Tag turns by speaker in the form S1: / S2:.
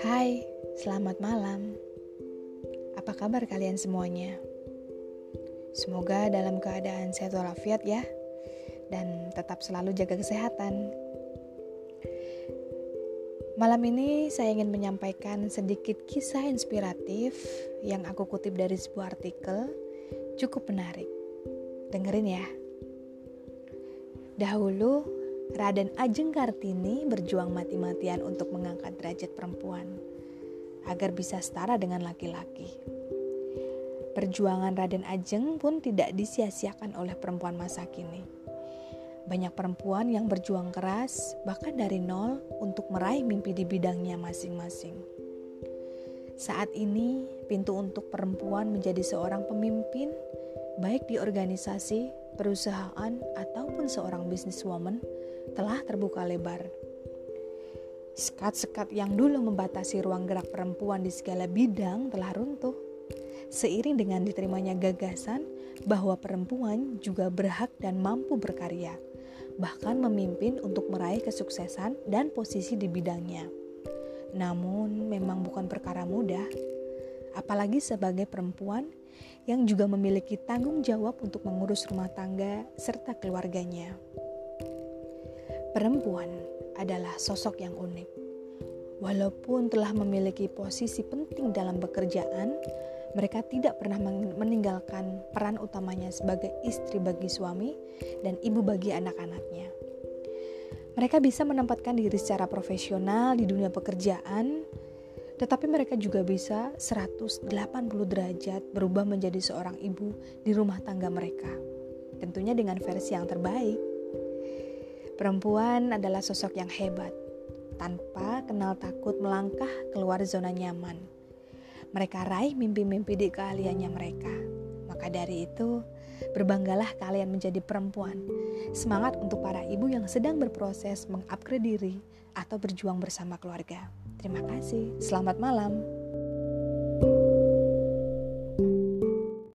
S1: Hai, selamat malam. Apa kabar kalian semuanya? Semoga dalam keadaan sehat walafiat ya, dan tetap selalu jaga kesehatan. Malam ini saya ingin menyampaikan sedikit kisah inspiratif yang aku kutip dari sebuah artikel cukup menarik. Dengerin ya. Dahulu, Raden Ajeng Kartini berjuang mati-matian untuk mengangkat derajat perempuan agar bisa setara dengan laki-laki. Perjuangan Raden Ajeng pun tidak disia-siakan oleh perempuan masa kini. Banyak perempuan yang berjuang keras, bahkan dari nol, untuk meraih mimpi di bidangnya masing-masing. Saat ini, pintu untuk perempuan menjadi seorang pemimpin, baik di organisasi, perusahaan, ataupun seorang businesswoman telah terbuka lebar. Sekat-sekat yang dulu membatasi ruang gerak perempuan di segala bidang telah runtuh. Seiring dengan diterimanya gagasan bahwa perempuan juga berhak dan mampu berkarya, bahkan memimpin untuk meraih kesuksesan dan posisi di bidangnya. Namun, memang bukan perkara mudah, apalagi sebagai perempuan yang juga memiliki tanggung jawab untuk mengurus rumah tangga serta keluarganya. Perempuan adalah sosok yang unik. Walaupun telah memiliki posisi penting dalam pekerjaan, mereka tidak pernah meninggalkan peran utamanya sebagai istri bagi suami dan ibu bagi anak-anaknya. Mereka bisa menempatkan diri secara profesional di dunia pekerjaan, tetapi mereka juga bisa 180 derajat berubah menjadi seorang ibu di rumah tangga mereka. Tentunya dengan versi yang terbaik. Perempuan adalah sosok yang hebat, tanpa kenal takut melangkah keluar zona nyaman. Mereka raih mimpi-mimpi di keahliannya mereka. Maka dari itu, berbanggalah kalian menjadi perempuan. Semangat untuk para ibu yang sedang berproses mengupgrade diri atau berjuang bersama keluarga. Terima kasih. Selamat malam.